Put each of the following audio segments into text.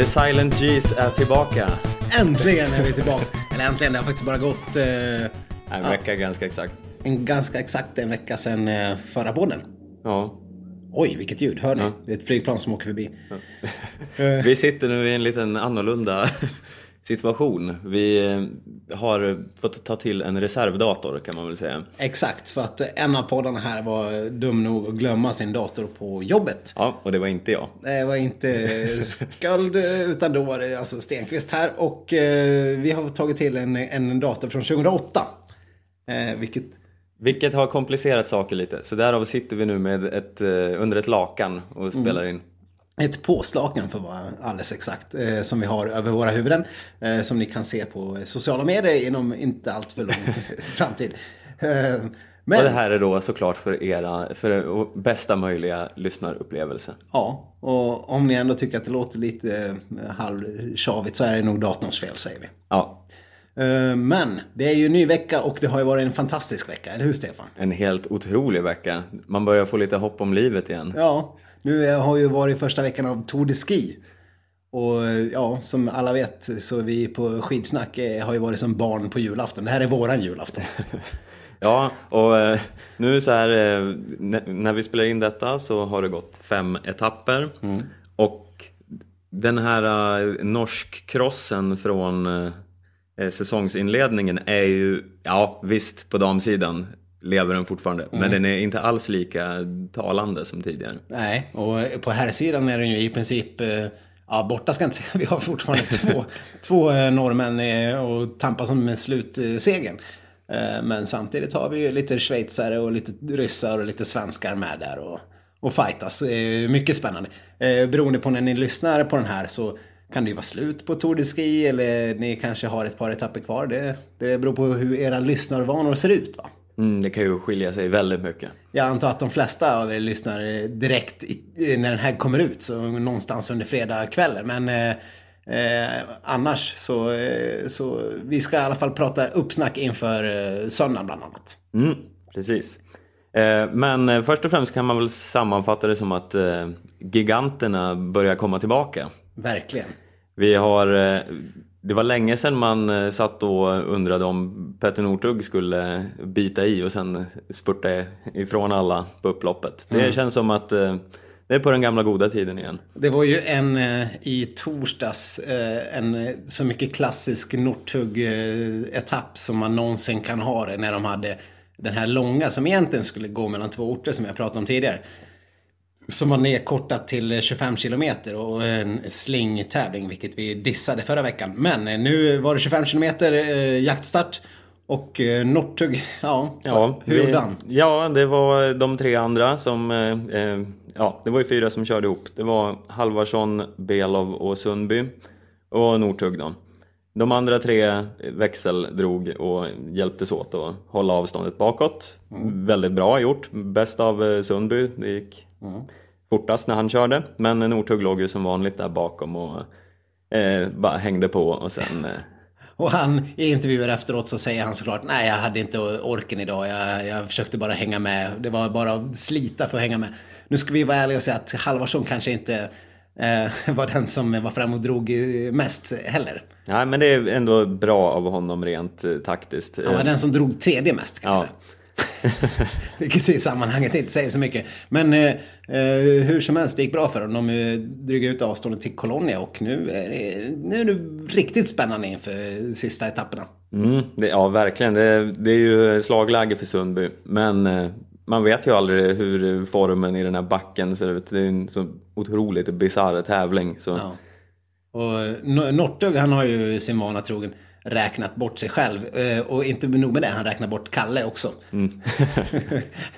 The Silent G's är tillbaka. Äntligen är vi tillbaks. Eller äntligen, det har faktiskt bara gått eh, En vecka ganska exakt. en ganska exakt en vecka sedan eh, förra podden. Ja. Oj, vilket ljud. Hör ni? Det är ett flygplan som åker förbi. Vi sitter nu i en liten annorlunda situation. Vi eh, har fått ta till en reservdator kan man väl säga. Exakt, för att en av poddarna här var dum nog att glömma sin dator på jobbet. Ja, och det var inte jag. Det var inte sköld, utan då var det alltså Stenqvist här. Och eh, vi har tagit till en, en dator från 2008. Eh, vilket, Vilket har komplicerat saker lite. Så därav sitter vi nu med ett, under ett lakan och spelar in. Ett påslakan för att vara alldeles exakt. Eh, som vi har över våra huvuden. Eh, som ni kan se på sociala medier inom inte allt för lång framtid. Eh, Och men, det här är då såklart för era, för bästa möjliga lyssnarupplevelse. ja, och om ni ändå tycker att det låter lite eh, halvtjavigt så är det nog datorns fel säger vi. Ja, Eh, Men det är ju en ny vecka och det har ju varit en fantastisk vecka, eller hur Stefan? en helt otrolig vecka. Man börjar få lite hopp om livet igen. Ja, nu har ju varit första veckan av Tour de Ski. Och ja, som alla vet så vi på Skidsnack har ju varit som barn på julafton. Det här är våran julafton. Ja, och eh, nu så här eh, när vi spelar in detta så har det gått fem etapper. Och den här eh, norsk-crossen från säsongsinledningen är ju, ja visst på damsidan lever den fortfarande. Men den är inte alls lika talande som tidigare. Nej, och på här sidan är den ju i princip, eh, ja borta ska jag inte säga, vi har fortfarande två, två eh, norrmän eh, och tampas om med slutsegern. Men samtidigt har vi ju lite schweizare och lite ryssar och lite svenskar med där och, och fightas. Mycket spännande. Beroende på när ni lyssnar på den här så kan det ju vara slut på Tour de Ski eller ni kanske har ett par etapper kvar. Det, det beror på hur era lyssnarvanor ser ut va? Mm, det kan ju skilja sig väldigt mycket. Jag antar att de flesta av er lyssnar direkt i, när den här kommer ut, så någonstans under fredagskvällen. Men eh, eh, annars så, eh, så vi ska i alla fall prata uppsnack inför eh, söndagen bland annat. Mm, precis. Eh, Men eh, först och främst kan man väl sammanfatta det som att eh, giganterna börjar komma tillbaka. Verkligen. Vi har, det var länge sedan man eh, satt och undrade om Petter Northug skulle bita i och sen spurta ifrån alla på upploppet. Det känns som att eh, det är på den gamla goda tiden igen. Det var ju en eh, i torsdags, en så mycket klassisk Northug-etapp som man någonsin kan ha det när de hade den här långa som egentligen skulle gå mellan två orter som jag pratade om tidigare. Som var nedkortat till 25 kilometer och en slingtävling, vilket vi dissade förra veckan. Men eh, nu var det 25 kilometer eh, jaktstart. Och eh, Northug, ja, Ja, hur gjorde han? Ja, det var de tre andra som... eh, eh, Ja, det var ju fyra som körde ihop. Det var Halvarsson, Belov och Sundby. Och Northug då. De andra tre växeldrog och hjälptes åt att hålla avståndet bakåt. Väldigt bra gjort. Bäst av eh, Sundby. Det gick fortast när han körde. Men Northug låg ju som vanligt där bakom och eh, bara hängde på och sen... Eh, Och han, i intervjuer efteråt så säger han såklart Nej, jag hade inte orken idag. Jag, jag försökte bara hänga med. Det var bara att slita för att hänga med. Nu ska vi vara ärliga och säga att Halvarsson kanske inte eh, var den som var fram och drog mest heller. nej, men det är ändå bra av honom rent eh, taktiskt. Han var den som drog tredje mest kan Ja. säga. Vilket i sammanhanget inte säger så mycket. Men eh, eh, hur som helst, det gick bra för dem. De eh, drog ut avståndet till Colonia och nu är, det, nu är det riktigt spännande inför sista etapperna. Mm, det, ja, verkligen. Det, det är ju slagläge för Sundby. Men eh, man vet ju aldrig hur formen i den här backen ser ut. Det är en så otroligt bisarr tävling. Så. Ja. Och N- Northug han har ju sin vana trogen räknat bort sig själv. Eh, Och inte nog med det, han räknar bort Kalle också.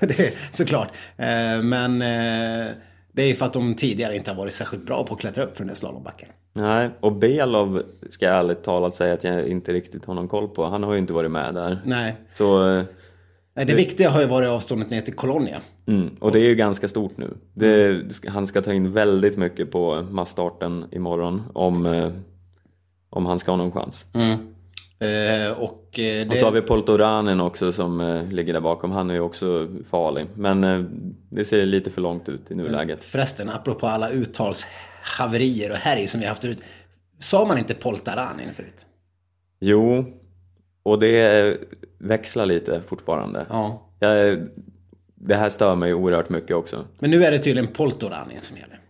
det är såklart. Eh, Men eh, det är ju för att de tidigare inte har varit särskilt bra på att klättra upp för den där slalombacken. Nej, och Belov ska jag ärligt talat säga att jag inte riktigt har någon koll på. Han har ju inte varit med där. Nej. Så, Nej, Det viktiga har ju varit avståndet ner till Colonia. mm, och det är ju ganska stort nu. Det, han ska ta in väldigt mycket på massstarten imorgon om, om han ska ha någon chans. Mm. Eh, och, eh, det... Och så har vi Poltoranen också som eh, ligger där bakom. Han är ju också farlig. Men eh, det ser lite för långt ut i nuläget. Förresten, apropå alla uttalshaverier och härj som vi haft ut. Sa man inte Poltaranin förut? Jo, och det växlar lite fortfarande. Ja. Jag, det här stör mig oerhört mycket också. Men nu är det tydligen Poltoranin som gäller.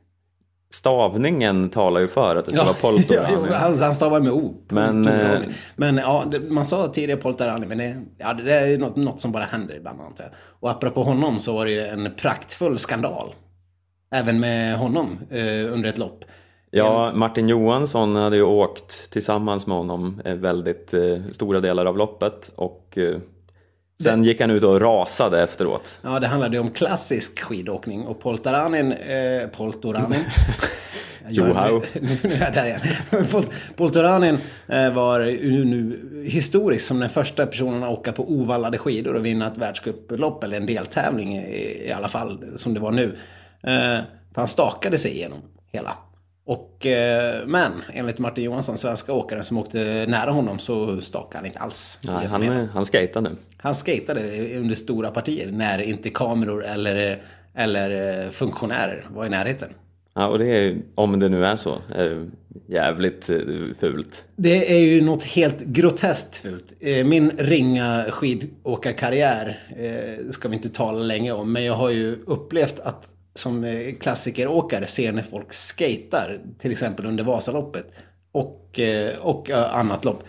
Stavningen talar ju för att det ska vara ja, Poltoranen. jo, han, han stavar med O. Men, eh, men ja, det, man sa tidigare Poltarani, men det, ja, det är något, något som bara händer ibland antar jag. Och apropå honom så var det ju en praktfull skandal. Även med honom eh, under ett lopp. Ja, Martin Johansson hade ju åkt tillsammans med honom eh, väldigt eh, stora delar av loppet och eh, sen gick han ut och rasade efteråt. Ja, det handlade om klassisk skidåkning och Poltaranin, eh, Poltoranin. Joho. Nu, nu är jag där igen. Polt, Poltoranin eh, var ju nu historisk som den första personen att åka på ovallade skidor och vinna ett världscuplopp eller en deltävling i, i alla fall som det var nu. Eh, han stakade sig igenom hela. Och, eh, men enligt Martin Johansson, svenska åkaren som åkte nära honom, så stakade han inte alls. Nej, han, han skejtade nu. Han skatade under stora partier när inte kameror eller, eller eh, funktionärer var i närheten. Ja, och det är, om det nu är så, är jävligt eh, fult. Det är ju något helt groteskt fult. Min ringa skidåkarkarriär ska vi inte tala länge om, men jag har ju upplevt att som eh, klassikeråkare ser när folk skatar, till exempel under Vasaloppet och, eh, och eh, annat lopp.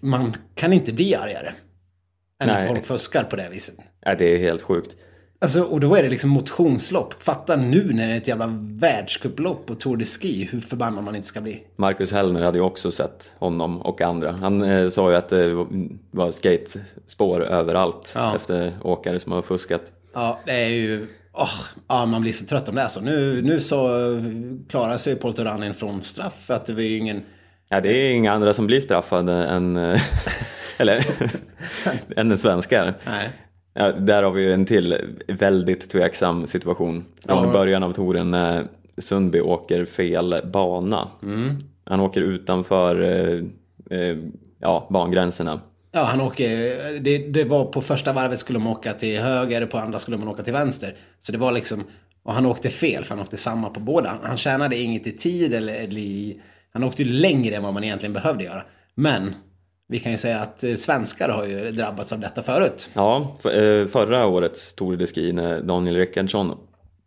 Man kan inte bli argare än när Nej. folk fuskar på det viset. Ja, det är helt sjukt. Alltså, och då är det liksom motionslopp. Fatta nu när det är ett jävla världscuplopp på Tour de Ski hur förbannad man inte ska bli. Marcus Hellner hade ju också sett honom och andra. Han eh, sa ju att det var skatespår överallt Ja. efter åkare som har fuskat. Ja, det är ju... åh, ja, man blir så trött om det är så. Nu, nu så eh, klarar sig Poltoranin från straff för att det var ju ingen... Ja, det är inga andra som blir straffade än, eh, eller, än en svenskar. Nej. Ja, där har vi ju en till väldigt tveksam situation. Från Ja. början av touren när Sundby åker fel bana. Mm. Han åker utanför eh, eh, ja, bangränserna. Ja, han åker... Det, det var på första varvet skulle man åka till höger, på andra skulle man åka till vänster. Så det var liksom... Och han åkte fel, för han åkte samma på båda. Han- Han tjänade inget i tid eller, eller i... Han åkte ju längre än vad man egentligen behövde göra. Men vi kan ju säga att eh, svenskar har ju drabbats av detta förut. Ja, f- eh, förra årets Tour de Ski när Daniel Rickardsson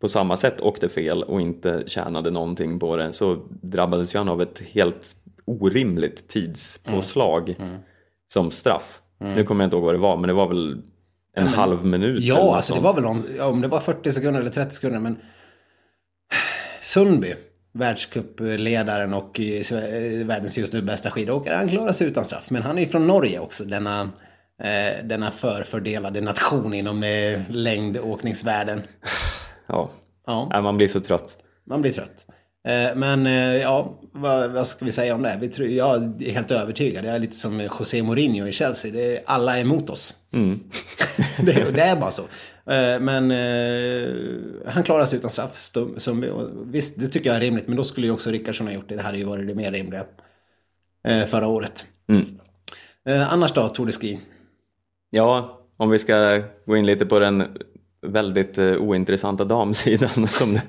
på samma sätt åkte fel och inte tjänade någonting på det så drabbades ju han av ett helt orimligt tidspåslag Mm. Som straff. Nu kommer jag inte ihåg vad det var, men det var väl en halv minut eller Ja, något alltså det var väl om, om det var 40 sekunder eller 30 sekunder, men Sundby, världscupledaren och eh, eh, världens just nu bästa skidåkare, han klarar sig utan straff. Men han är ju från Norge också, denna, eh, denna förfördelade nation inom eh, längdåkningsvärlden. Ja. Ja, man blir så trött. man blir trött. Eh, men eh, ja, vad, vad ska vi säga om det? Vi tror, jag är helt övertygad. Jag är lite som José Mourinho i Chelsea. Det är, alla är emot oss. det, är- det är bara så. Eh, Men han klarar sig utan straff, Stum-. Och Visst, det tycker jag är rimligt. Men då skulle ju också Rickardsson ha gjort det. Det hade ju varit det mer rimliga förra året. Mm. Annars då, Tour de Ski? Ja, om vi ska gå in lite på den väldigt eh, ointressanta damsidan som det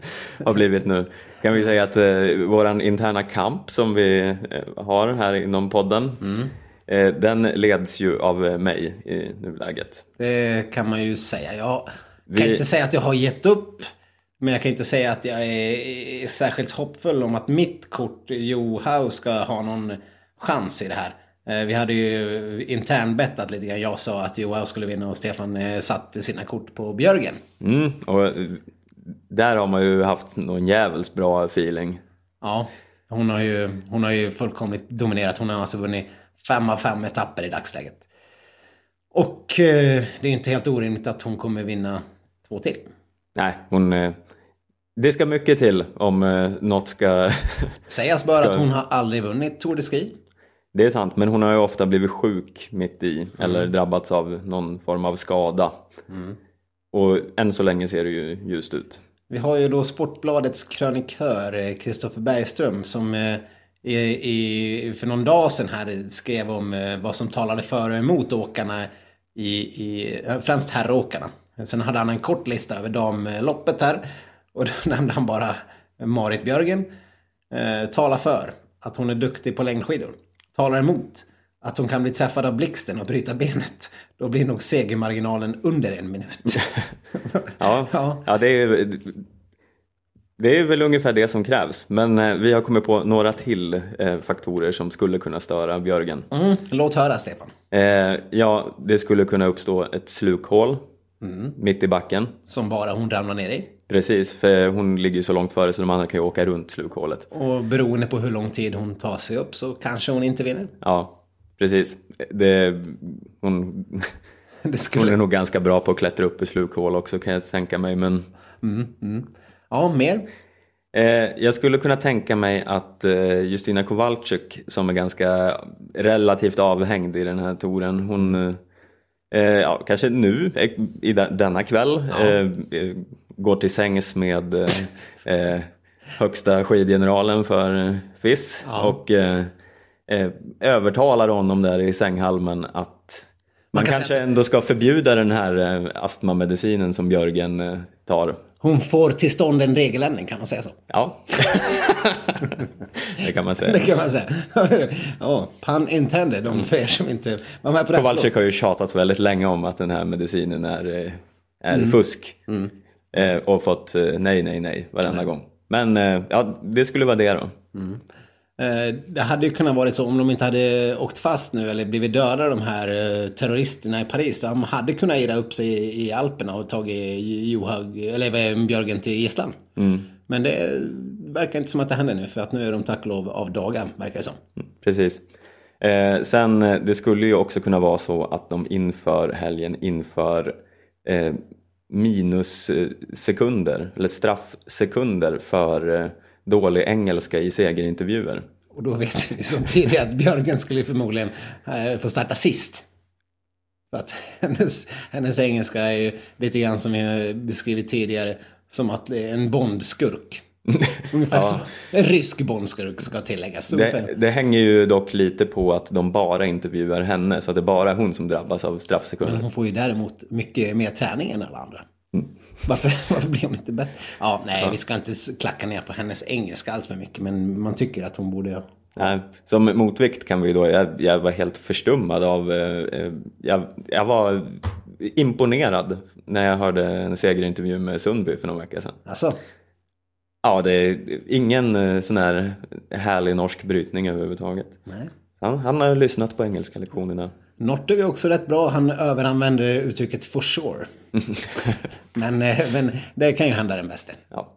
har blivit nu. Kan vi säga att eh, våran interna kamp som vi eh, har här inom podden eh, den leds ju av eh, mig i nuläget. Det kan man ju säga. Jag kan Vi- inte säga att jag har gett upp. Men jag kan inte säga att jag är särskilt hoppfull om att mitt kort, Johaug, ska ha någon chans i det här. Eh, Vi hade ju internbettat lite grann. Jag sa att Johaug skulle vinna och Stefan eh, satte sina kort på Björgen. Mm, och eh, där har man ju haft någon jävels bra feeling. Ja, hon har ju, hon har ju fullkomligt dominerat. Hon har alltså vunnit fem av fem etapper i dagsläget. Och det är inte helt orimligt att hon kommer vinna två till. Nej, hon... Det ska mycket till om något ska... Sägas bör Ska- att hon har aldrig vunnit Tour de Ski. Det är sant, men hon har ju ofta blivit sjuk mitt i eller drabbats av någon form av skada. Och än så länge ser det ju ljust ut. Vi har ju då Sportbladets krönikör eh, Kristoffer Bergström som eh, i, i, för någon dag sedan här skrev om eh, vad som talade för och emot åkarna i, i eh, främst herråkarna. Sen hade han en kort lista över damloppet här och då nämnde han bara Marit Björgen. Eh, tala för att hon är duktig på längdskidor. Talar emot att hon kan bli träffad av blixten och bryta benet. Då blir nog segermarginalen under en minut. ja, ja. ja, det är det är väl ungefär det som krävs, men eh, vi har kommit på några till eh, faktorer som skulle kunna störa Björgen. Mm, låt höra Stefan. Eh, ja, det skulle kunna uppstå ett slukhål mm. mitt i backen. Som bara hon ramlar ner i? Precis, för hon ligger ju så långt före så de andra kan ju åka runt slukhålet. Och beroende på hur lång tid hon tar sig upp så kanske hon inte vinner? Ja, precis. Det, hon, det skulle... hon är nog ganska bra på att klättra upp i slukhål också kan jag tänka mig, men... Mm, mm. Ja, mer? Eh, jag skulle kunna tänka mig att eh, Justina Kowalczyk som är ganska relativt avhängd i den här touren, hon eh, ja, kanske nu i denna kväll ja. Går till sängs med högsta skidgeneralen för FIS ja. och övertalar honom där i sänghalmen att man, man kanske ändå ska förbjuda den här astmamedicinen som Björgen tar hon får till stånd en regeländring, kan man säga så? Ja, det kan man säga. Det kan man säga. oh, pun intended, om för er som inte var med på det. Kowalczyk har ju tjatat väldigt länge om att den här medicinen är, eh, är mm. fusk. Mm. Eh, och fått eh, nej, nej, nej varenda nej. gång. Men ja, det skulle vara det då. Mm. Eh, det hade ju kunnat vara så om de inte hade åkt fast nu eller blivit döda de här eh, terroristerna i Paris. De hade kunnat ira upp sig i Alperna och tagit Johag, eller Björgen till gisslan. Mm. Men det verkar inte som att det händer nu för att nu är de tack och lov av dagen, verkar det som. Mm, precis. Eh, sen det skulle ju också kunna vara så att de inför helgen inför eh, minussekunder eller straffsekunder för eh, dålig engelska i segerintervjuer. Och då vet vi som tidigare att Björgen skulle förmodligen eh, få starta sist. För att hennes, hennes engelska är ju lite grann som vi beskrivit tidigare, som att det är en Bondskurk. Ungefär ja. så. En rysk Bondskurk ska tilläggas. Det, det, hänger ju dock lite på att de bara intervjuar henne, så att det är bara hon som drabbas av straffsekunder. Men hon får ju däremot mycket mer träning än alla andra. Mm. Varför, varför blir hon inte bättre? Ja, nej, ja. vi ska inte klacka ner på hennes engelska allt för mycket, men man tycker att hon borde... Nej, som motvikt kan vi då, jag, jag var helt förstummad av, eh, jag, jag var imponerad när jag hörde en segerintervju med Sundby för några veckor sedan. Alltså. Ja, det är ingen eh, sån här härlig norsk brytning överhuvudtaget. Nej. Han, han har lyssnat på engelska lektionerna. Norte är också rätt bra. Han överanvänder uttrycket for sure. men, eh, men det kan ju hända den bästa. Ja.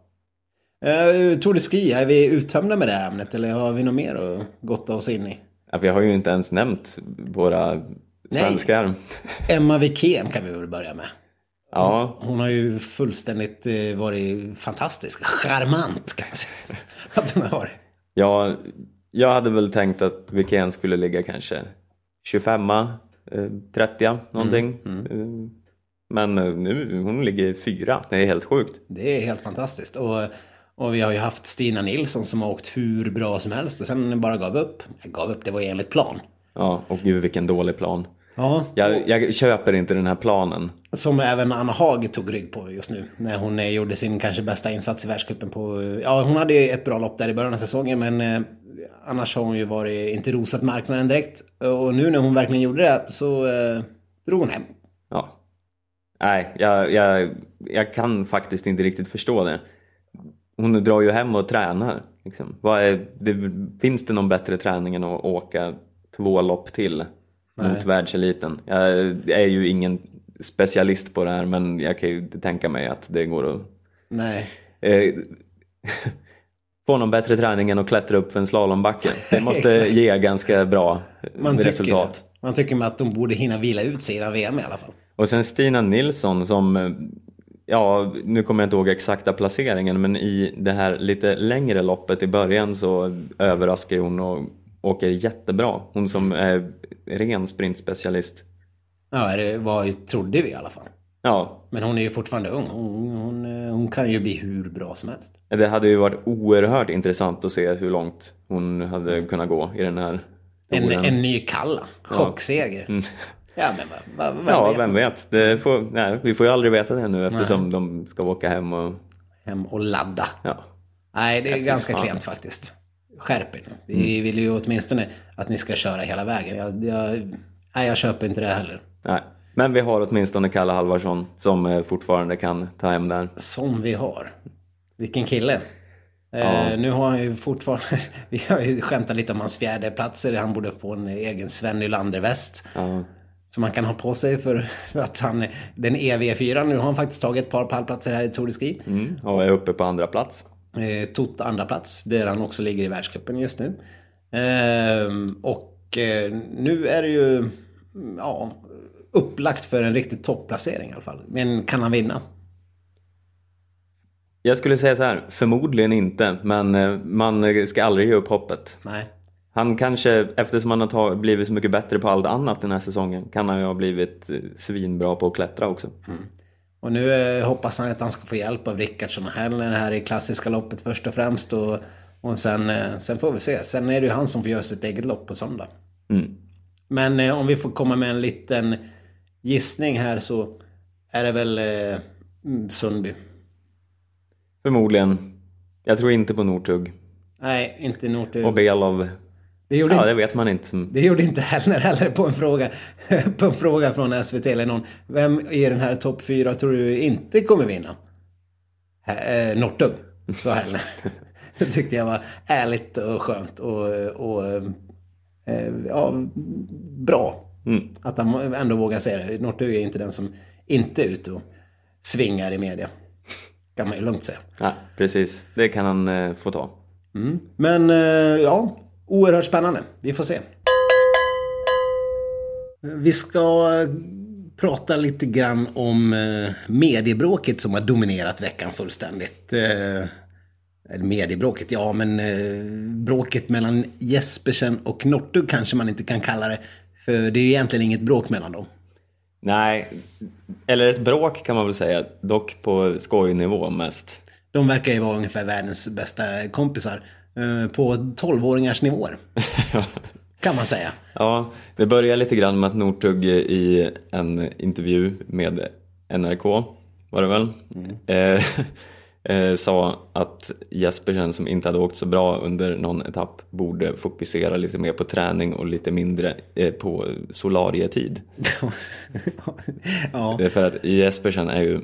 Uh, Tour de Ski, är vi uttömda med det här ämnet eller har vi något mer att gotta oss in i? Ja, vi har ju inte ens nämnt våra svenskar. Nej. Emma Wikén kan vi väl börja med. Ja. Hon har ju fullständigt eh, varit fantastisk. Charmant kan man säga. Att hon har. Ja, jag hade väl tänkt att Wikén skulle ligga kanske 25 30 eh, någonting. Mm, mm. Men eh, nu, hon ligger fyra. Det är helt sjukt. Det är helt fantastiskt. Och, och vi har ju haft Stina Nilsson som har åkt hur bra som helst och sen bara gav upp. Jag gav upp, det var enligt plan. Ja, och gud vilken dålig plan. Ja. Jag, jag, köper inte den här planen. Som även Anna Haag tog rygg på just nu. När hon eh, gjorde sin kanske bästa insats i världscupen på... Ja, hon hade ju ett bra lopp där i början av säsongen men annars har hon ju varit, inte rosat marknaden direkt. Och nu när hon verkligen gjorde det så eh, drog hon hem. Ja. Nej, jag, jag, jag kan faktiskt inte riktigt förstå det. Hon drar ju hem och tränar. Liksom. Vad är, det, finns det någon bättre träning än att åka två lopp till Nej. mot världseliten? Jag är ju ingen specialist på det här men jag kan ju tänka mig att det går att... Nej. Eh, få någon bättre träning än att klättra upp för en slalombacke. Det måste ge ganska bra Man resultat. Tycker, man tycker att de borde hinna vila ut sig innan VM i alla fall. Och sen Stina Nilsson som, ja nu kommer jag inte ihåg exakta placeringen men i det här lite längre loppet i början så överraskar hon och åker jättebra. Hon som är ren sprintspecialist. Ja, det var, trodde vi i alla fall. Ja, Men hon är ju fortfarande ung. Hon, hon, hon kan ju bli hur bra som helst. det hade ju varit oerhört intressant att se hur långt hon hade kunnat gå i den här En, en ny Kalla. Chockseger. Ja, men vad, vad, vad Ja, vet? vem vet? Det får, nej, vi får ju aldrig veta det nu eftersom de ska åka hem och... Hem och ladda. Ja. Nej, det är ganska fan. klent faktiskt. Skärp er nu. Vi vill ju åtminstone att ni ska köra hela vägen. Jag, jag, nej, jag köper inte det heller. Nej. Men vi har åtminstone Kalle Halvarsson som eh, fortfarande kan ta hem där. Som vi har. Vilken kille. Eh, nu har han ju fortfarande... Vi har ju skämtat lite om hans fjärde platser. Han borde få en egen Sven Nylander-väst. Ja. Som han kan ha på sig för för att han... Den EV4, nu har han faktiskt tagit ett par pallplatser här i Tour de Ski. Mm, och är uppe på andra plats. Eh, Tot andra plats där han också ligger i världscupen just nu. Ehm, och eh, nu är det ju mm, ja, upplagt för en riktig topplacering i alla fall. Men kan han vinna? Jag skulle säga så här, förmodligen inte, men eh, man ska aldrig ge upp hoppet. Nej. Han kanske, eftersom han har blivit så mycket bättre på allt annat den här säsongen, kan han ju ha blivit eh, svinbra på att klättra också. Och nu eh, hoppas han att han ska få hjälp av Rickardsson och Hellner här i klassiska loppet först och främst. Och, och sen, eh, sen får vi se. Sen är det ju han som får göra sitt eget lopp på söndag. Mm. Men eh, om vi får komma med en liten gissning här så är det väl eh, mm, Sundby. Förmodligen. Jag tror inte på Northug. Nej, inte Northug. Och Belov, Det gjorde, ja inte, det vet man inte. det gjorde inte Hellner heller på en fråga, på en fråga från SVT eller någon. Vem i den här topp fyra tror du inte kommer vinna? Eh, Northug, sa Hellner. Det tyckte jag var ärligt och skönt och, och eh, ja, bra. Mm. Att han ändå vågar säga det. Northug är inte den som inte är ute och svingar i media. Kan man ju lugnt säga. Ja, precis. Det kan han eh, få ta. Men eh, ja, oerhört spännande. Vi får se. Vi ska prata lite grann om eh, mediebråket som har dominerat veckan fullständigt. Eh, eller mediebråket, ja men eh, bråket mellan Jespersen och Northug kanske man inte kan kalla det. För det är ju egentligen inget bråk mellan dem. Nej, eller ett bråk kan man väl säga, dock på skojnivå mest. De verkar ju vara ungefär världens bästa kompisar. Eh, på 12-åringars nivåer. kan man säga. Ja, det började lite grann med att Northug i en intervju med NRK, var det väl, eh, eh, sa att Jespersen som inte hade åkt så bra under någon etapp borde fokusera lite mer på träning och lite mindre eh, på solarietid. ja. Det är för att Jespersen är ju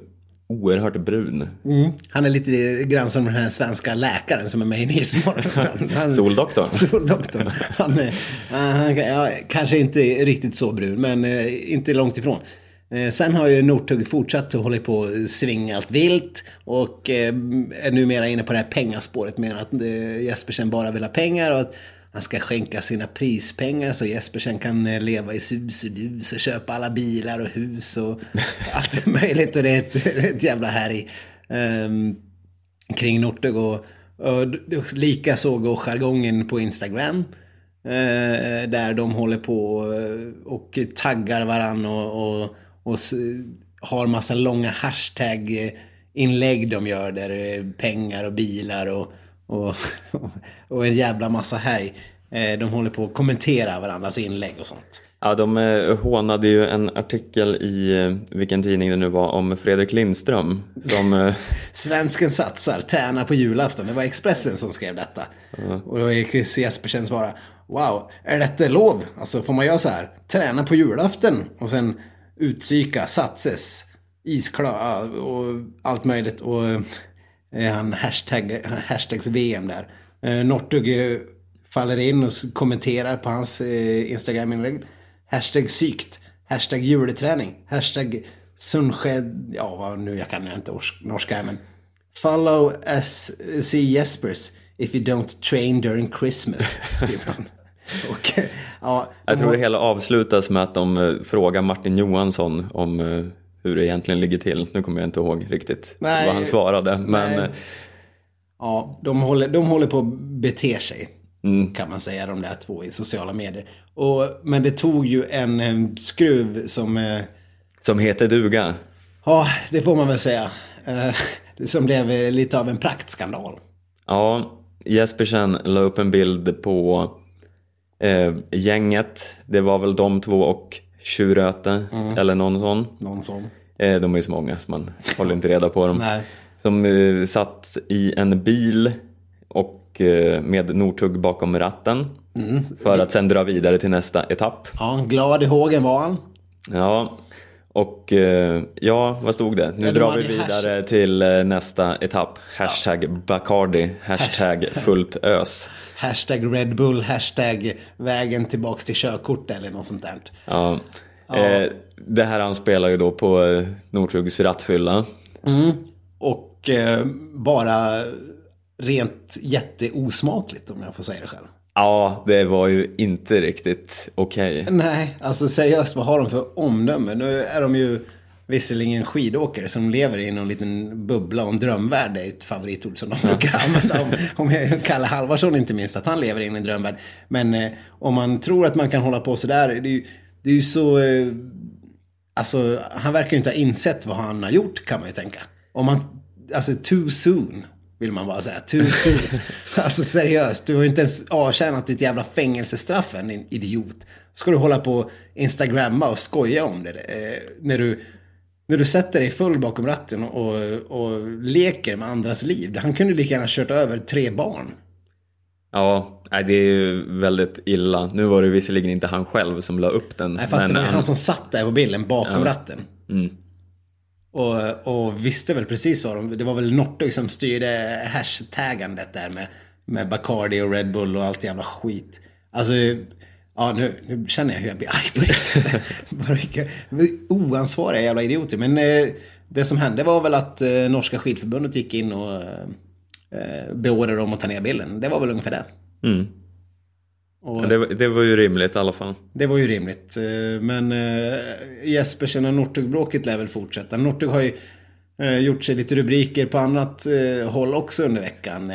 oerhört brun. Mm. Han är lite grann som den här svenska läkaren som är med i Nyhetsmorgon. Soldoktorn. Soldoktorn. Han, är- han, ja, kanske inte riktigt så brun, men eh, inte långt ifrån. Eh, Sen har ju Northug fortsatt att hålla på och svinga allt vilt och eh, är numera inne på det här pengaspåret med att eh, Jespersen bara vill ha pengar och att han ska skänka sina prispengar så Jespersen kan eh, leva i sus och dus och köpa alla bilar och hus och allt möjligt och det är ett, ett jävla härj. Um, kring Northug lika så går jargongen på Instagram. Eh, där de håller på och, och taggar varann och, och, och har massa långa hashtag-inlägg de gör där pengar och bilar och, och, och en jävla massa härj. Eh, de håller på att kommentera varandras inlägg och sånt. Ja, de eh, hånade ju en artikel i eh, vilken tidning det nu var om Fredrik Lindström som Svensken satsar, tränar på julafton. Det var Expressen som skrev detta. Och då är Chris Jespersen svara Wow, är detta lov? Alltså får man göra så här? Träna på julafton och sen utsyka, satses, isklar och allt möjligt. Och han hashtag, hashtags VM där. Eh, Northug eh, faller in och kommenterar på hans eh, Instagram-inlägg. Hashtag sykt. Hashtag juleträning. Hashtag sunsked... Ja, vad nu, jag kan inte ors- norska men... Follow see Jespers if you don't train during Christmas, skriver han. Och, eh, ja, Jag tror det hela avslutas med att de eh, frågar Martin Johansson om eh, hur det egentligen ligger till. Nu kommer jag inte ihåg riktigt Nej. vad han svarade. Men Nej. eh, Ja, de håller, de håller på att bete sig. Mm. Kan man säga, de där två i sociala medier. Och, men det tog ju en, eh, skruv som... eh, som heter duga. Ja, det får man väl säga. Eh, som blev lite av en praktskandal. Ja, Jespersen la upp en bild på eh, gänget. Det var väl de två och Tjuröte Mm. eller någon sån. Någon sån. Eh, de är ju så många så man håller inte reda på dem. Nej. Som eh, satt i en bil och eh, med Northug bakom ratten. Mm. För att sen dra vidare till nästa etapp. Ja, glad i hågen var han. Ja, och eh, ja, vad stod det? Nu Ja, drar vi vidare till eh, nästa etapp. Hashtag Bacardi, hashtag fullt ös. Hashtag Red Bull, hashtag vägen tillbaks till körkort eller något sånt där. Ja. Eh, det här anspelar ju då på Northugs rattfylla. Och eh, bara rent jätteosmakligt om jag får säga det själv. Ja, det var ju inte riktigt okej. Nej, alltså seriöst, vad har de för omdöme? Nu är de ju visserligen skidåkare som lever i någon liten bubbla och en drömvärld. Det är ett favoritord som de brukar använda om, om jag- Kalle Halvarsson inte minst, att han lever i en drömvärld. Men eh, om man tror att man kan hålla på sådär, det är ju, det är ju så... Eh, alltså, han verkar ju inte ha insett vad han har gjort, kan man ju tänka. Om man, alltså, too soon. Vill man bara säga. Soon. alltså seriöst, du har ju inte ens avtjänat ditt jävla fängelsestraff än, din idiot. Ska du hålla på och instagramma och skoja om det? Eh, när, du, när du sätter dig full bakom ratten och, och leker med andras liv. Han kunde lika gärna kört över tre barn. Ja, det är ju väldigt illa. Nu var det visserligen inte han själv som la upp den. Nej, fast det var han- som satt där på bilden bakom ratten. Mm. Och, och visste väl precis vad de... Det var väl Northug som styrde hashtaggandet där med, med Bacardi och Red Bull och allt jävla skit. Alltså, ja nu, nu känner jag hur jag blir arg på riktigt. Vilka oansvariga jävla idioter. Men eh, det som hände var väl att eh, Norska skidförbundet gick in och eh, eh beordrade dem att ta ner bilden. Det var väl ungefär det. Mm. Och, det, var- det var ju rimligt i alla fall. Det var ju rimligt. eh, Men eh, Jespersen och Northug-bråket lär väl fortsätta. Northug har ju eh, gjort sig lite rubriker på annat håll också under veckan.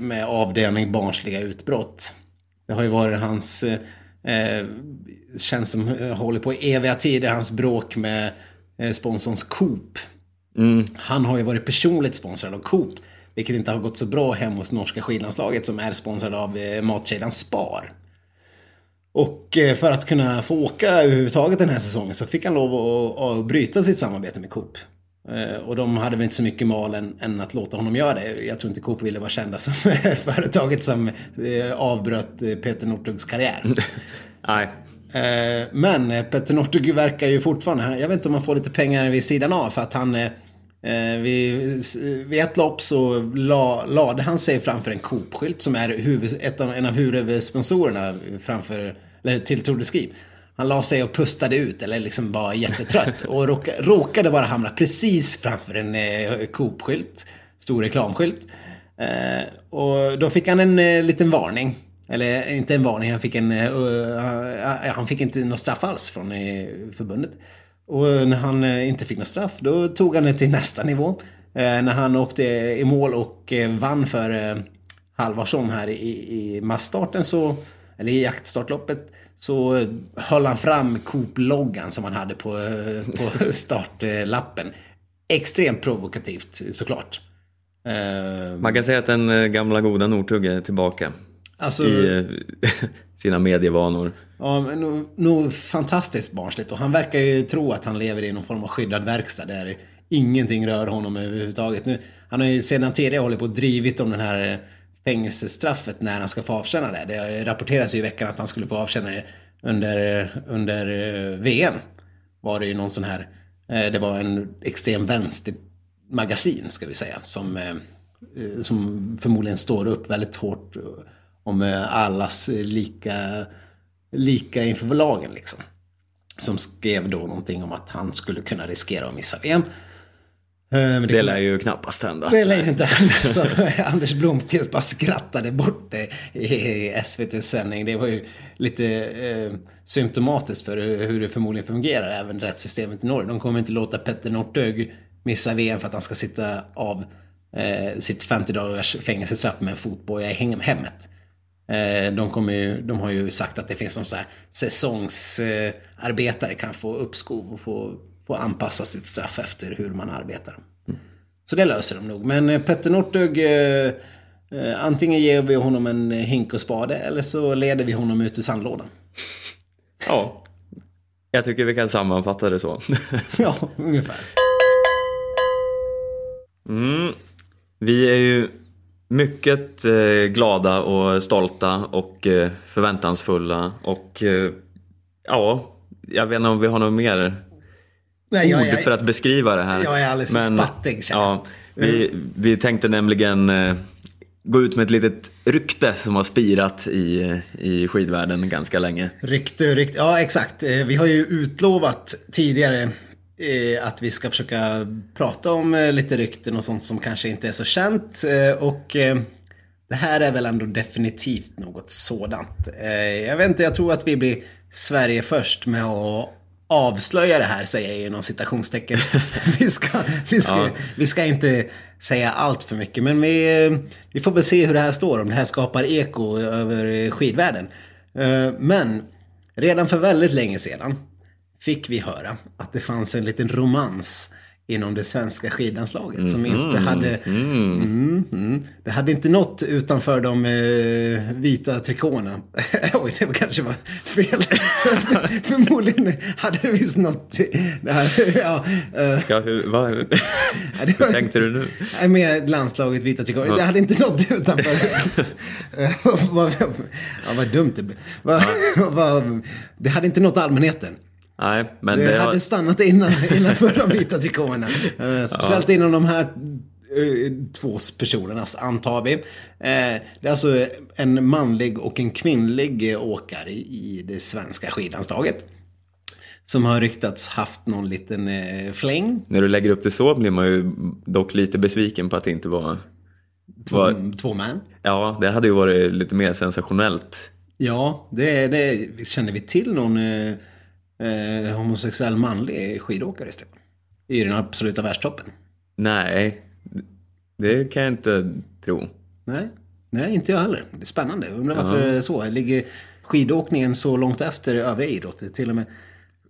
Med avdelning barnsliga utbrott. Det har ju varit hans... Känns som håller på i eviga tider. Hans bråk med sponsorns Coop. Mm. Han har ju varit personligt sponsrad av Coop. Vilket inte har gått så bra hem hos norska skidlandslaget som är sponsrad av eh, matkedjan Spar. Och eh, för att kunna få åka överhuvudtaget den här säsongen så fick han lov att, bryta sitt samarbete med Coop. Eh, Och de hade väl inte så mycket mal än, än att låta honom göra det. Jag tror inte Coop ville vara kända som företaget som avbröt Peter Northugs karriär. Nej, Men Petter Northug verkar ju fortfarande, jag vet inte om han får lite pengar vid sidan av för att han eh, vid, vid ett lopp så la, lade han sig framför en Coop-skylt som är huvud, ett av, en av huvudsponsorerna framför, eller till Tour de Ski. Han la sig och pustade ut eller liksom var jättetrött och råka, råkade bara hamna precis framför en eh, Coop-skylt, stor reklamskylt. Eh, och då fick han en eh, liten varning. Eller inte en varning, han fick, en, eh, han fick inte något straff alls från eh, förbundet. Och när han eh, inte fick något straff, då tog han det till nästa nivå. Eh, när han åkte i mål och eh, vann för eh, Halvarsson här i, i massstarten så, eller i jaktstartloppet, så eh, höll han fram Coop-loggan som han hade på, eh, på startlappen. Extremt provokativt såklart. Eh, man kan säga att den eh, gamla goda Northug är tillbaka alltså, i eh, sina medievanor. Ja, men nog, nog fantastiskt barnsligt. Och han verkar ju tro att han lever i någon form av skyddad verkstad där ingenting rör honom överhuvudtaget. Nu, han har ju sedan tidigare hållit på och drivit om den här fängelsestraffet när han ska få avtjäna det. Det rapporteras ju i veckan att han skulle få avtjäna det under, under eh, VM. Var det ju någon sån här, eh, det var en extrem vänster magasin ska vi säga. Som, som förmodligen står upp väldigt hårt om eh, allas eh, lika, lika inför lagen liksom. Som skrev då någonting om att han skulle kunna riskera att missa VM. Eh, Men Det lär ju knappast hända. det lär ju inte hända. Så Anders Blomqvist bara skrattade bort det i SVTs sändning. Det var ju lite eh, symptomatiskt för hur det förmodligen fungerar, även rättssystemet i Norge. De kommer inte låta Petter Northug missa VM för att han ska sitta av eh, sitt 50 dagars fängelsestraff med en fotboja i hemmet. Eh, de, kommer ju, de har ju sagt att det finns som så här säsongsarbetare kan få uppskov och få, får anpassa sitt straff efter hur man arbetar. Så det löser de nog. Men eh, Petter Northug, eh, antingen ger vi honom en hink och spade eller så leder vi honom ut ur sandlådan. Ja, jag tycker vi kan sammanfatta det så. ja, ungefär. Mm. Vi är ju mycket eh, glada och stolta och eh, förväntansfulla och eh, ja, jag vet inte om vi har något mer Nej, jag ord är- för att beskriva det här. Jag är alldeles spattig, känner jag. ja, vi, vi tänkte nämligen gå ut med ett litet rykte som har spirat i, i skidvärlden ganska länge. Rykte, rykte. Ja, exakt. Vi har ju utlovat tidigare att vi ska försöka prata om eh, lite rykten och sånt som kanske inte är så känt. Eh, Och eh, det här är väl ändå definitivt något sådant. Eh, Jag vet inte, jag tror att vi blir Sverige först med att avslöja det här, säger jag inom citationstecken. vi, ska, vi, ska, Ja. vi ska inte säga allt för mycket, men vi, eh, vi får väl se hur det här står, om det här skapar eko över skidvärlden. Eh, Men redan för väldigt länge sedan fick vi höra att det fanns en liten romans inom det svenska skidlandslaget som inte hade... Mm, mm. Det hade inte nått utanför de eh, vita trikåerna. Oj, det kanske var fel. Förmodligen hade det visst nått... Det här, ja, eh, Ja, hur, vad, hur, Ja, var- hur tänkte du nu? Med landslaget vita trikåer. Det hade inte nått utanför. Vad, ja, vad dumt det blev. Vad- vad- det hade inte nått allmänheten. Nej, men Det det hade stannat innan, innanför de vita trikåerna. Eh, speciellt inom de här eh, två personernas, antar vi. Eh, det är alltså en manlig och en kvinnlig åkare i det svenska skidlandslaget. Som har ryktats haft någon liten eh, fläng. när du lägger upp det så blir man ju dock lite besviken på att det inte var... var Två, två män. ja, det hade ju varit lite mer sensationellt. Ja, det, det känner vi till någon eh, eh, homosexuell manlig skidåkare Stefan? I den absoluta världstoppen? Nej, det kan jag inte tro. Nej, nej inte jag heller. Det är spännande. Undrar varför det är så. Ligger skidåkningen så långt efter övriga idrotter? Till och med.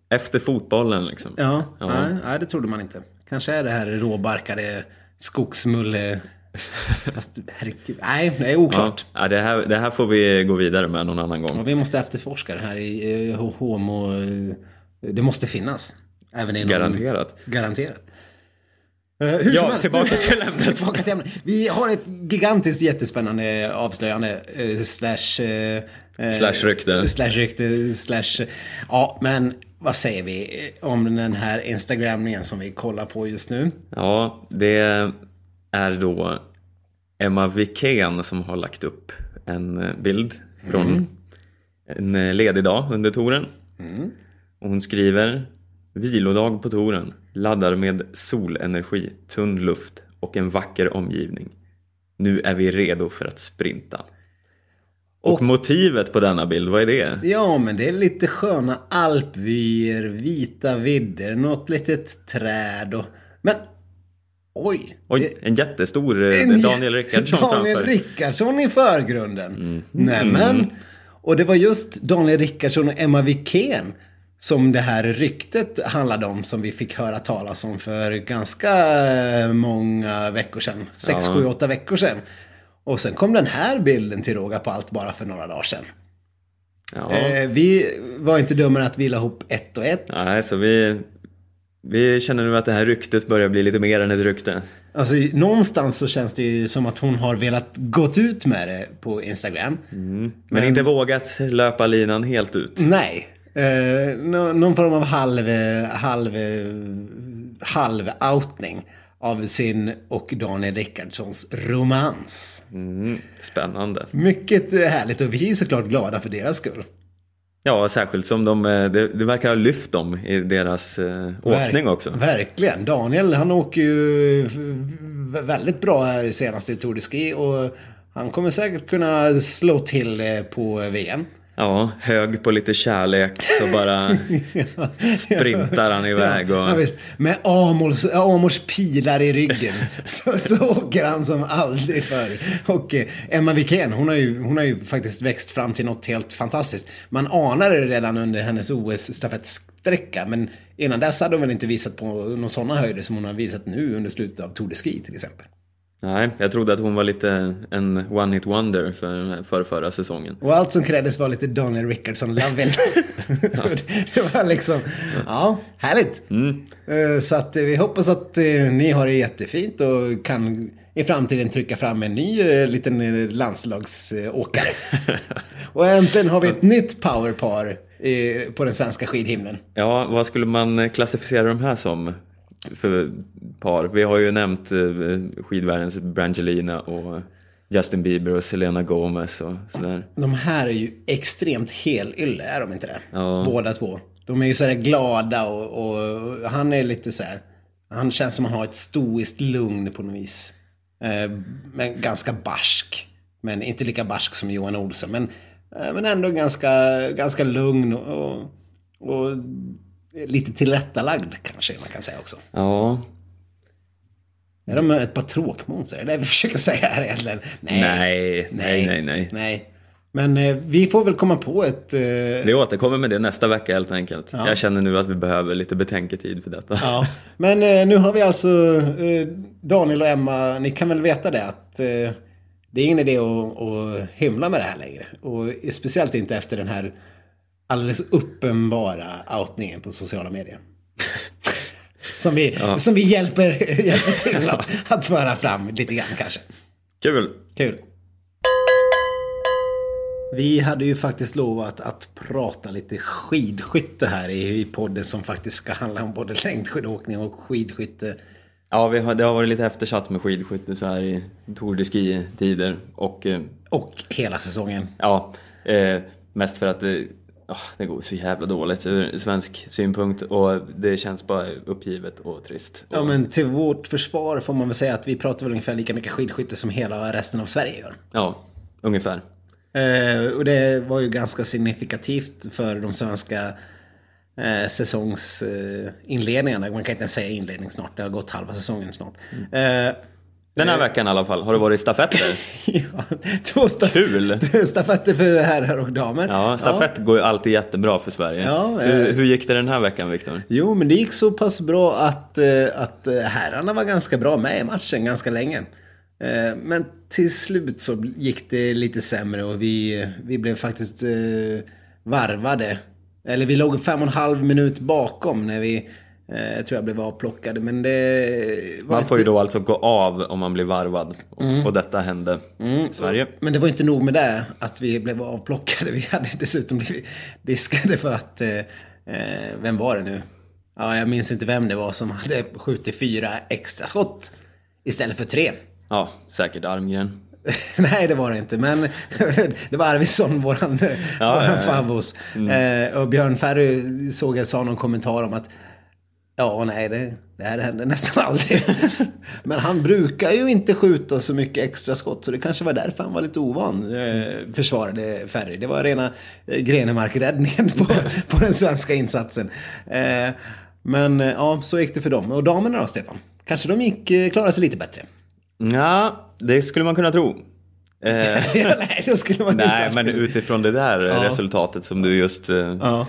Efter fotbollen liksom. Ja, Ja. Nej, nej, det trodde man inte. Kanske är det här råbarkade skogsmulle... Fast herregud, nej, det är Ja, oklart. ja, det, här, det här får vi gå vidare med någon annan gång. Och vi måste efterforska det här i eh, homo... eh, Det måste finnas. Även inom... Garanterat. Garanterat. Eh, hur Ja, som helst. tillbaka till ämnet. tillbaka till ämnet. Vi har ett gigantiskt jättespännande avslöjande. Eh, slash... Eh, Slash rykte. Slash rykte. Slash... Ja, men vad säger vi om den här Instagramningen som vi kollar på just nu? Ja, det är då Emma Wikén som har lagt upp en eh, bild från en eh, ledig dag under touren. Och hon skriver Vilodag på touren, laddar med solenergi, tunn luft och en vacker omgivning. Nu är vi redo för att sprinta. Och, Och- motivet på denna bild, vad är det? Ja, men det är lite sköna alpvyer, vita vidder, något litet träd och... Men... Oj! Oj, en jättestor eh, En- Daniel Rickardsson Daniel framför. Rickardsson i förgrunden. Nämen. Och det var just Daniel Rickardsson och Emma Wikén som det här ryktet handlade om som vi fick höra talas om för ganska eh, många veckor sedan. Sex, sju, åtta veckor sedan. Och sen kom den här bilden till råga på allt bara för några dagar sedan. Ja. Eh, vi var inte dummare att vi la ihop ett och ett. Nej, så vi, vi känner nu att det här ryktet börjar bli lite mer än ett rykte. Alltså någonstans så känns det ju som att hon har velat gått ut med det på Instagram. Men, inte vågat löpa linan helt ut. Nej. Eh, nå- någon form av halv, halv, halv outning av sin och Daniel Rickardssons romans. Mm, spännande. Mycket härligt och vi är såklart glada för deras skull. Ja, särskilt som de, eh, det, det verkar ha lyft dem i deras eh, åkning också. Verkligen. Daniel han åker ju väldigt bra här senast i Tour de Ski och han kommer säkert kunna slå till eh, på VM. Ja, hög på lite kärlek så bara sprintar han iväg. Och... Ja, visst. Med Amors, Amors pilar i ryggen så, så åker han som aldrig förr. Och eh, Emma Wikén, hon har, ju, hon har ju faktiskt växt fram till något helt fantastiskt. Man anade det redan under hennes OS-stafettsträcka, men innan dess hade hon väl inte visat på några sådana höjder som hon har visat nu under slutet av Tour de Ski till exempel. Nej, jag trodde att hon var lite en one-hit wonder för, för förra säsongen. Och allt som krävdes var lite Daniel Rickardsson-loving. det var liksom, ja, härligt. Mm. Så att vi hoppas att eh, ni har det jättefint och kan i framtiden trycka fram en ny eh, liten landslagsåkare. och äntligen har vi ett nytt powerpar på den svenska skidhimlen. Ja, vad skulle man klassificera de här som? För par. Vi har ju nämnt eh, skidvärldens Brangelina och Justin Bieber och Selena Gomez och sådär. De här är ju extremt helylle, är de inte det? Ja. Båda två. De är ju sådär glada och, och, han är lite så här, Han känns som att han har ett stoiskt lugn på något vis. Eh, men ganska barsk. Men inte lika barsk som Johan Olsson. Men, eh, men ändå ganska, ganska lugn och, och lite tillrättalagd kanske man kan säga också. Ja. Är de ett par tråkmånsar? Det är det vi försöker säga här egentligen. Nej, nej, nej, nej. nej. nej. Men eh, vi får väl komma på ett... Eh... Vi återkommer med det nästa vecka helt enkelt. Ja. Jag känner nu att vi behöver lite betänketid för detta. Ja. Men eh, nu har vi alltså eh, Daniel och Emma, ni kan väl veta det att eh, det är ingen idé att, att hymla med det här längre. Och speciellt inte efter den här alldeles uppenbara outningen på sociala medier. som vi, ja. som vi hjälper, hjälper till att, att föra fram lite grann kanske. Kul. Kul. Vi hade ju faktiskt lovat att prata lite skidskytte här i, podden som faktiskt ska handla om både längdskidåkning och skidskytte. Ja, vi har, det har varit lite eftersatt med skidskytte så här i Tour de Ski-tider. Och, eh, och hela säsongen. Ja, eh, mest för att det oh, det går så jävla dåligt ur svensk synpunkt och det känns bara uppgivet och trist. Ja, men till vårt försvar får man väl säga att vi pratar väl ungefär lika mycket skidskytte som hela resten av Sverige gör. Ja, ungefär. Eh, och det var ju ganska signifikativt för de svenska eh, säsongsinledningarna. Man kan inte ens säga inledning snart, det har gått halva säsongen snart. Mm. Eh, den här veckan i alla fall. Har det varit stafetter? ja, två staf Kul! stafetter för herrar och damer. Ja, stafett ja. går ju alltid jättebra för Sverige. Ja, hur, eh, hur, gick det den här veckan, Viktor? Jo, men det gick så pass bra att, eh, att eh, herrarna var ganska bra med i matchen ganska länge. Men till slut så gick det lite sämre och vi, vi blev faktiskt varvade. Eller vi låg fem och en halv minut bakom när vi Eh, jag tror jag blev avplockad. Men det man får ju då alltså gå av om man blir varvad. Mm. Och detta hände mm. i Sverige. Men det var inte nog med det, att vi blev avplockade. Vi hade dessutom blivit diskade för att... Eh, eh, vem var det nu? Ja, jag minns inte vem det var som hade skjutit fyra extra skott istället för tre. Ja, säkert Armgren. Nej, det var det inte. Men det var Arvidsson, våran, ja, våran ja, ja. favvos. Mm. Eh, och Björn Ferry såg jag sa någon kommentar om att Ja, nej, det, det här händer nästan aldrig. Men han brukar ju inte skjuta så mycket extra skott, så det kanske var därför han var lite ovan, eh, försvarade Ferry. Det var rena eh, Grenemark-räddningen på, på den svenska insatsen. Eh, men eh, ja, så gick det för dem. Och damerna då, Stefan? Kanske de gick, eh, klarade sig lite bättre? Ja, det skulle man kunna tro. Eh, nej, det skulle man nej, inte. men utifrån det där ja. resultatet som du just ja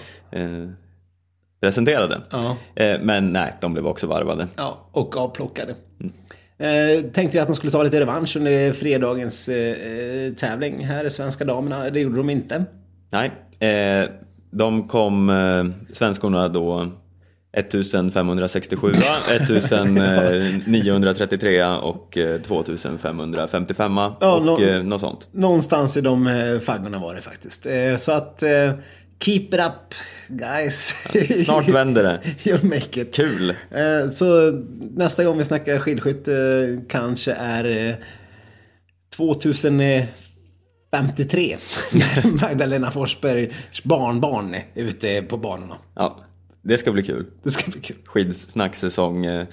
presenterade. Ja. Eh, men nej, de blev också varvade. Ja, och avplockade. Mm. Eh, tänkte jag att de skulle ta lite revansch under fredagens eh, tävling här, svenska damerna. Det gjorde de inte. Nej, eh, de kom, eh, svenskorna då 1567, 1933 och 2555 ja, och nå något sånt. Någonstans i de faggorna var det faktiskt. Så att Keep it up guys. Snart vänder det. You'll make it. Kul. Eh, så nästa gång vi snackar skidskytte kanske är 2053. När Magdalena Forsbergs barnbarn är ute på banorna. Ja, det ska bli kul. Det ska bli kul. Skidsnacksäsong eh,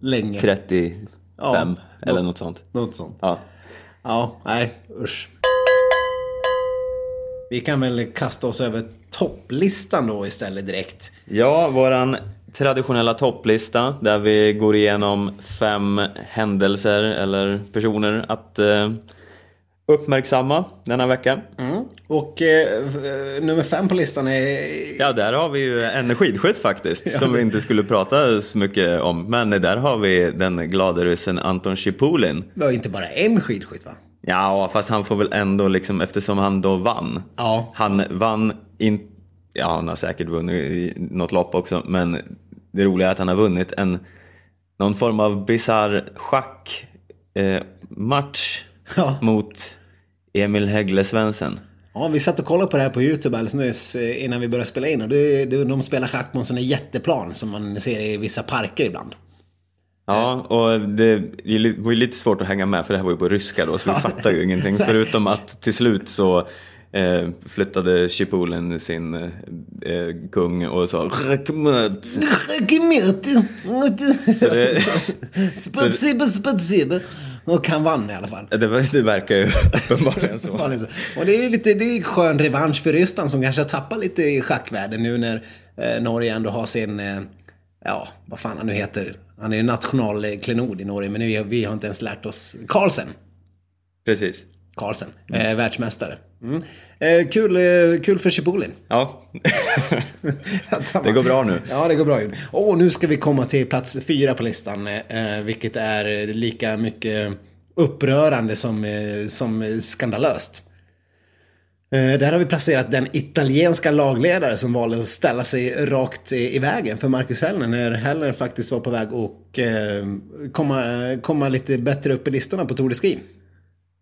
Länge. 35 ja, eller något sånt. Något sånt. Ja. Ja, nej usch. Vi kan väl kasta oss över topplistan då istället direkt. Ja, våran traditionella topplista där vi går igenom fem händelser eller personer att eh, uppmärksamma denna vecka. Mm. Och eh, nummer fem på listan är... Ja, där har vi ju en skidskytt faktiskt, som vi inte skulle prata så mycket om. Men där har vi den glade ryssen Anton Chipulin. Var inte bara en skidskytt va? Ja, fast han får väl ändå liksom, eftersom han då vann. Ja. Han vann inte, ja han har säkert vunnit något lopp också, men det roliga är att han har vunnit en, någon form av bisarr schackmatch eh, Ja. mot Emil Häggle Svensson. Ja, vi satt och kollade på det här på YouTube alldeles nyss eh, innan vi började spela in. Och det, det, de spelar schack på en sån här jätteplan som man ser i vissa parker ibland. Ja, och det var ju lite svårt att hänga med för det här var ju på ryska då, så vi fattar ju ingenting. Förutom att till slut så eh, flyttade Chipulin sin eh, kung och sa "Rekmut". Så det- Spasiba, spasiba. Och han vann i alla fall. det, det verkar ju uppenbarligen så. Och det är ju lite, det är skön revansch för Ryssland som kanske har tappat lite i schackvärlden nu när eh, Norge ändå har sin, eh, ja, vad fan han nu heter. Han är ju nationalklenod i Norge, men vi, vi har inte ens lärt oss. Carlsen. Precis. Carlsen, eh, världsmästare. Mm. Eh, kul, eh, kul för Chipulin. Ja, det går bra nu. Ja, det går bra. Och nu ska vi komma till plats fyra på listan, eh, vilket är lika mycket upprörande som, eh, som skandalöst. Eh, där har vi placerat den italienska lagledare som valde att ställa sig rakt i, vägen för Marcus Hellner när Hellner faktiskt var på väg att eh, komma, eh, komma lite bättre upp i listorna på Tour de Ski.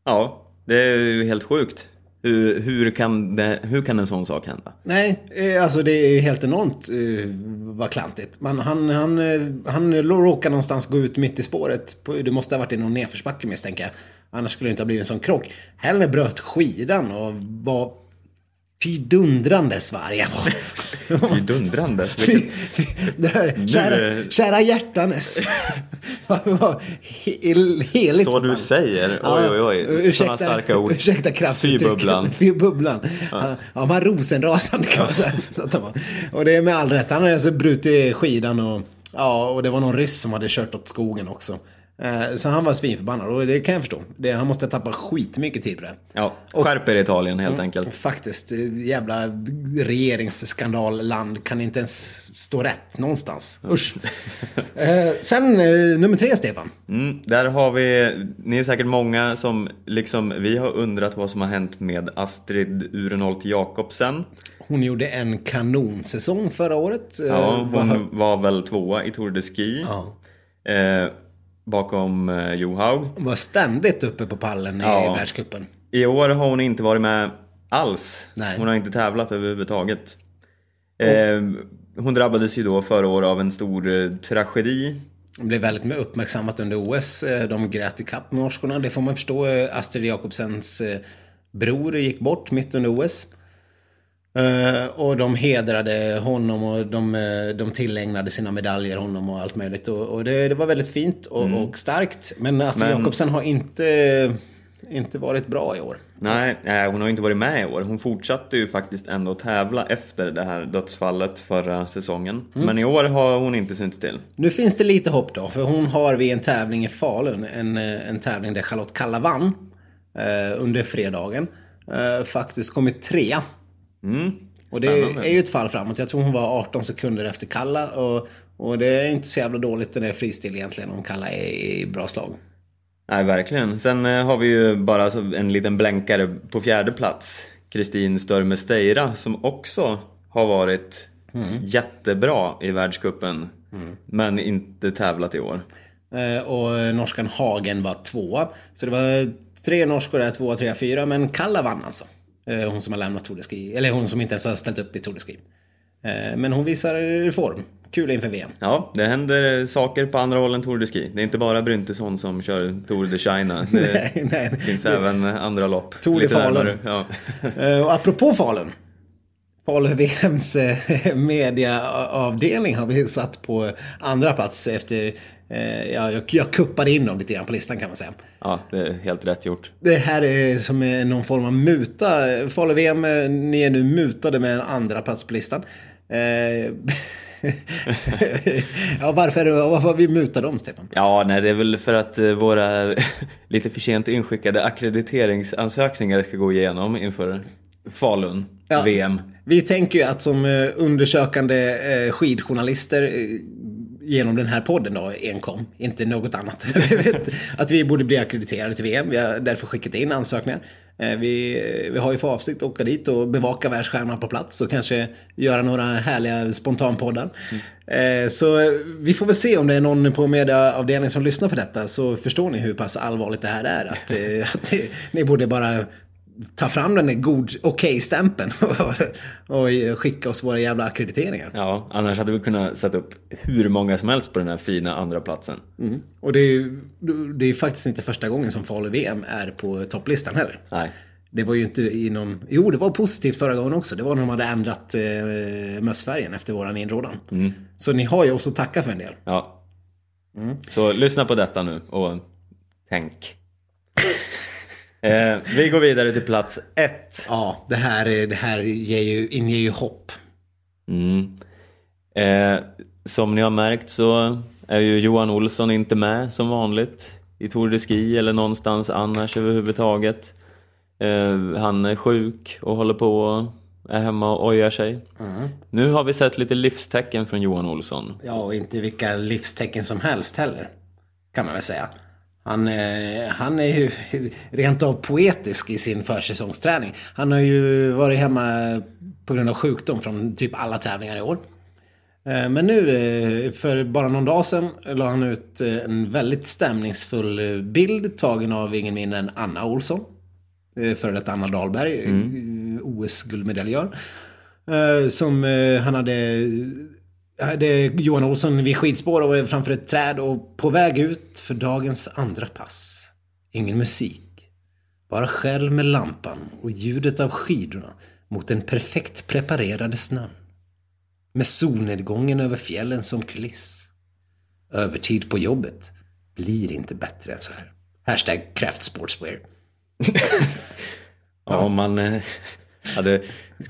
Ja, det är ju helt sjukt. Hur, hur, kan det, hur kan en sån sak hända? Nej, eh, alltså det är ju helt enormt eh, vad klantigt. Man, han, han, eh, han råkar någonstans gå ut mitt i spåret. På, det måste ha varit i någon nedförsbacke misstänker jag. Annars skulle det inte ha blivit en sån krock. Hellner bröt skidan och var. Fy dundrande. Fy- fy- där- Kära, kära hjärtanes. Heligt. Så du säger? Oj, oj, oj. Sådana starka ord. Ursäkta kraftuttryck. Fy bubblan. Fy bubblan. Ja, ja man rosenrasande kan man säga. och det är med all rätt. Han hade alltså brutit skidan och, ja, och det var någon ryss som hade kört åt skogen också. Eh, Så han var svinförbannad och det kan jag förstå. Det, han måste tappa skitmycket tid på det. Ja, skärp er Italien helt enkelt. Faktiskt, eh, jävla regeringsskandalland kan inte ens stå rätt någonstans. Usch. eh, sen eh, nummer tre, Stefan. Mm, där har vi, ni är säkert många som liksom vi har undrat vad som har hänt med Astrid Urenholt Jakobsen. Hon gjorde en kanonsäsong förra året. Ja, hon var väl tvåa i Tour de Ski. ja. Eh, bakom eh, Johaug. var ständigt uppe på pallen i Ja. världscupen. I år har hon inte varit med alls. Nej. Hon har inte tävlat överhuvudtaget. Eh, hon drabbades ju då förra året av en stor eh, tragedi. Det blev väldigt uppmärksammat under OS. Eh, De grät ikapp norskorna. Det får man förstå. Astrid Jakobsens bror gick bort mitt under OS. Eh, Och de hedrade honom och de, eh, de tillägnade sina medaljer honom och allt möjligt. Och, och det, det var väldigt fint och, och starkt. Men Astrid Men- Jakobsen har inte, inte varit bra i år. Nej, nej, hon har inte varit med i år. Hon fortsatte ju faktiskt ändå tävla efter det här dödsfallet förra säsongen. Men i år har hon inte synts till. Nu finns det lite hopp då, för hon har vid en tävling i Falun, en, eh, en tävling där Charlotte Kalla vann eh, under fredagen, eh, faktiskt kommit trea. Mm, Och det är ju ett fall framåt. Jag tror hon var 18 sekunder efter Kalla och, och det är inte så jävla dåligt den är fristil egentligen om Kalla är i bra slag. Nej, verkligen. Sen eh, har vi ju bara en liten blänkare på fjärde plats. Kristin Störme Steira som också har varit jättebra i världscupen. Men inte tävlat i år. Eh, och norskan Hagen var tvåa. Så det var tre norskor där, tvåa, trea, fyra. Men Kalla vann alltså. Eh, hon som har lämnat Tour de Ski. Eller hon som inte ens har ställt upp i Tour de Ski. Eh, men hon visar form. Kul inför VM. Ja, det händer saker på andra håll än Tour de Ski. Det är inte bara Bryntesson som kör Tour de China. Det Nej, nej. finns även andra lopp. Tour de Falun. närmare. Ja. Eh, Och apropå Falun. Falu VMs eh, mediaavdelning har vi satt på andra plats efter Eh, jag, jag, jag kuppade in dem lite grann på listan kan man säga. Ja, det är helt rätt gjort. Det här är som någon form av muta. Falu-VM, eh, ni är nu mutade med en andra plats på listan. Eh, ja, varför, varför vi mutat dem, Stefan? Ja, nej, det är väl för att eh, våra lite för sent inskickade akkrediteringsansökningar ska gå igenom inför Falun Ja. VM. Vi tänker ju att som undersökande skidjournalister genom den här podden då, enkom, inte något annat. Att vi borde bli akkrediterade till VM. Vi har därför skickat in ansökningar. Eh, vi, vi har ju för avsikt att åka dit och bevaka världsstjärnorna på plats och kanske göra några härliga spontanpoddar. Mm. Så vi får väl se om det är någon på mediaavdelningen som lyssnar på detta så förstår ni hur pass allvarligt det här är. Att, eh, att ni, ni borde bara ta fram den där god okej-stämpeln och, och skicka oss våra jävla akkrediteringar. Ja, annars hade vi kunnat sätta upp hur många som helst på den här fina andra platsen. Och det är ju det är faktiskt inte första gången som Falu-VM är på topplistan heller. Nej. Det var ju inte i någon... Jo, det var positivt förra gången också. Det var när de hade ändrat eh, mössfärgen efter våran inrådan. Så ni har ju oss att tacka för en del. Ja. Så lyssna på detta nu och tänk. Eh, vi går vidare till plats ett. Ja, det här, är- det här ger ju, inger ju hopp. Mm. Eh, som ni har märkt så är ju Johan Olsson inte med som vanligt i Tour de Ski eller någonstans annars överhuvudtaget. Eh, han är sjuk och håller på och är hemma och ojar sig. Nu har vi sett lite livstecken från Johan Olsson. Ja, och inte vilka livstecken som helst heller. Kan man väl säga. Han, eh, han är ju rent av poetisk i sin försäsongsträning. Han har ju varit hemma på grund av sjukdom från typ alla tävlingar i år. Eh, Men nu, eh, för bara någon dag sedan, la han ut en väldigt stämningsfull bild tagen av ingen mindre än Anna Olsson. Före detta Anna Dahlberg, eh, OS-guldmedaljör. Som han hade det är Johan Olsson vid skidspår och är framför ett träd och på väg ut för dagens andra pass. Ingen musik. Bara själv med lampan och ljudet av skidorna mot den perfekt preparerade snön. Med solnedgången över fjällen som kuliss. Övertid på jobbet blir inte bättre än så här. Hashtag kraftsportswear. Ja, man eh, hade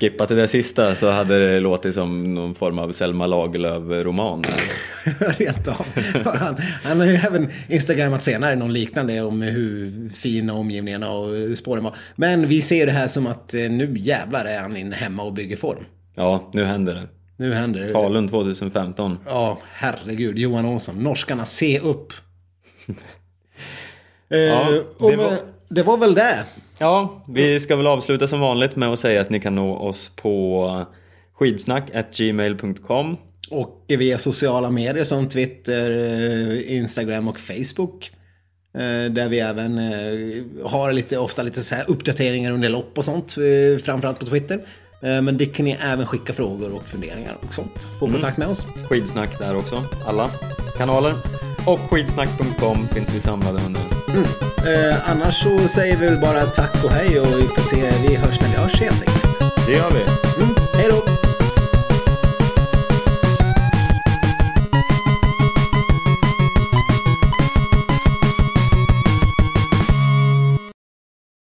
skippat det där sista så hade det låtit som någon form av Selma Lagerlöf-roman. Rent av. Han, han har ju även instagrammat senare någon liknande om hur fina omgivningarna och spåren var. Men vi ser det här som att eh, nu jävlar är han in hemma och bygger form. Ja, nu händer det. Nu händer det. Falun 2015. Ja, herregud. Johan Olsson. Norskarna, se upp. Eh, Ja, det var- det var väl det. Ja, vi ska väl avsluta som vanligt med att säga att ni kan nå oss på skidsnack.gmail.com Och via sociala medier som Twitter, eh, Instagram och Facebook. Eh, Där vi även eh, har lite, ofta lite så här uppdateringar under lopp och sånt. Framförallt på Twitter. Men det kan ni även skicka frågor och funderingar och sånt. Få kontakt med oss. Skidsnack där också, alla kanaler och skitsnack.com finns vi samlade under. Mm. Eh, annars så säger vi väl bara tack och hej och vi får se, vi hörs när vi hörs helt enkelt. Det gör vi. Mm. Hej då!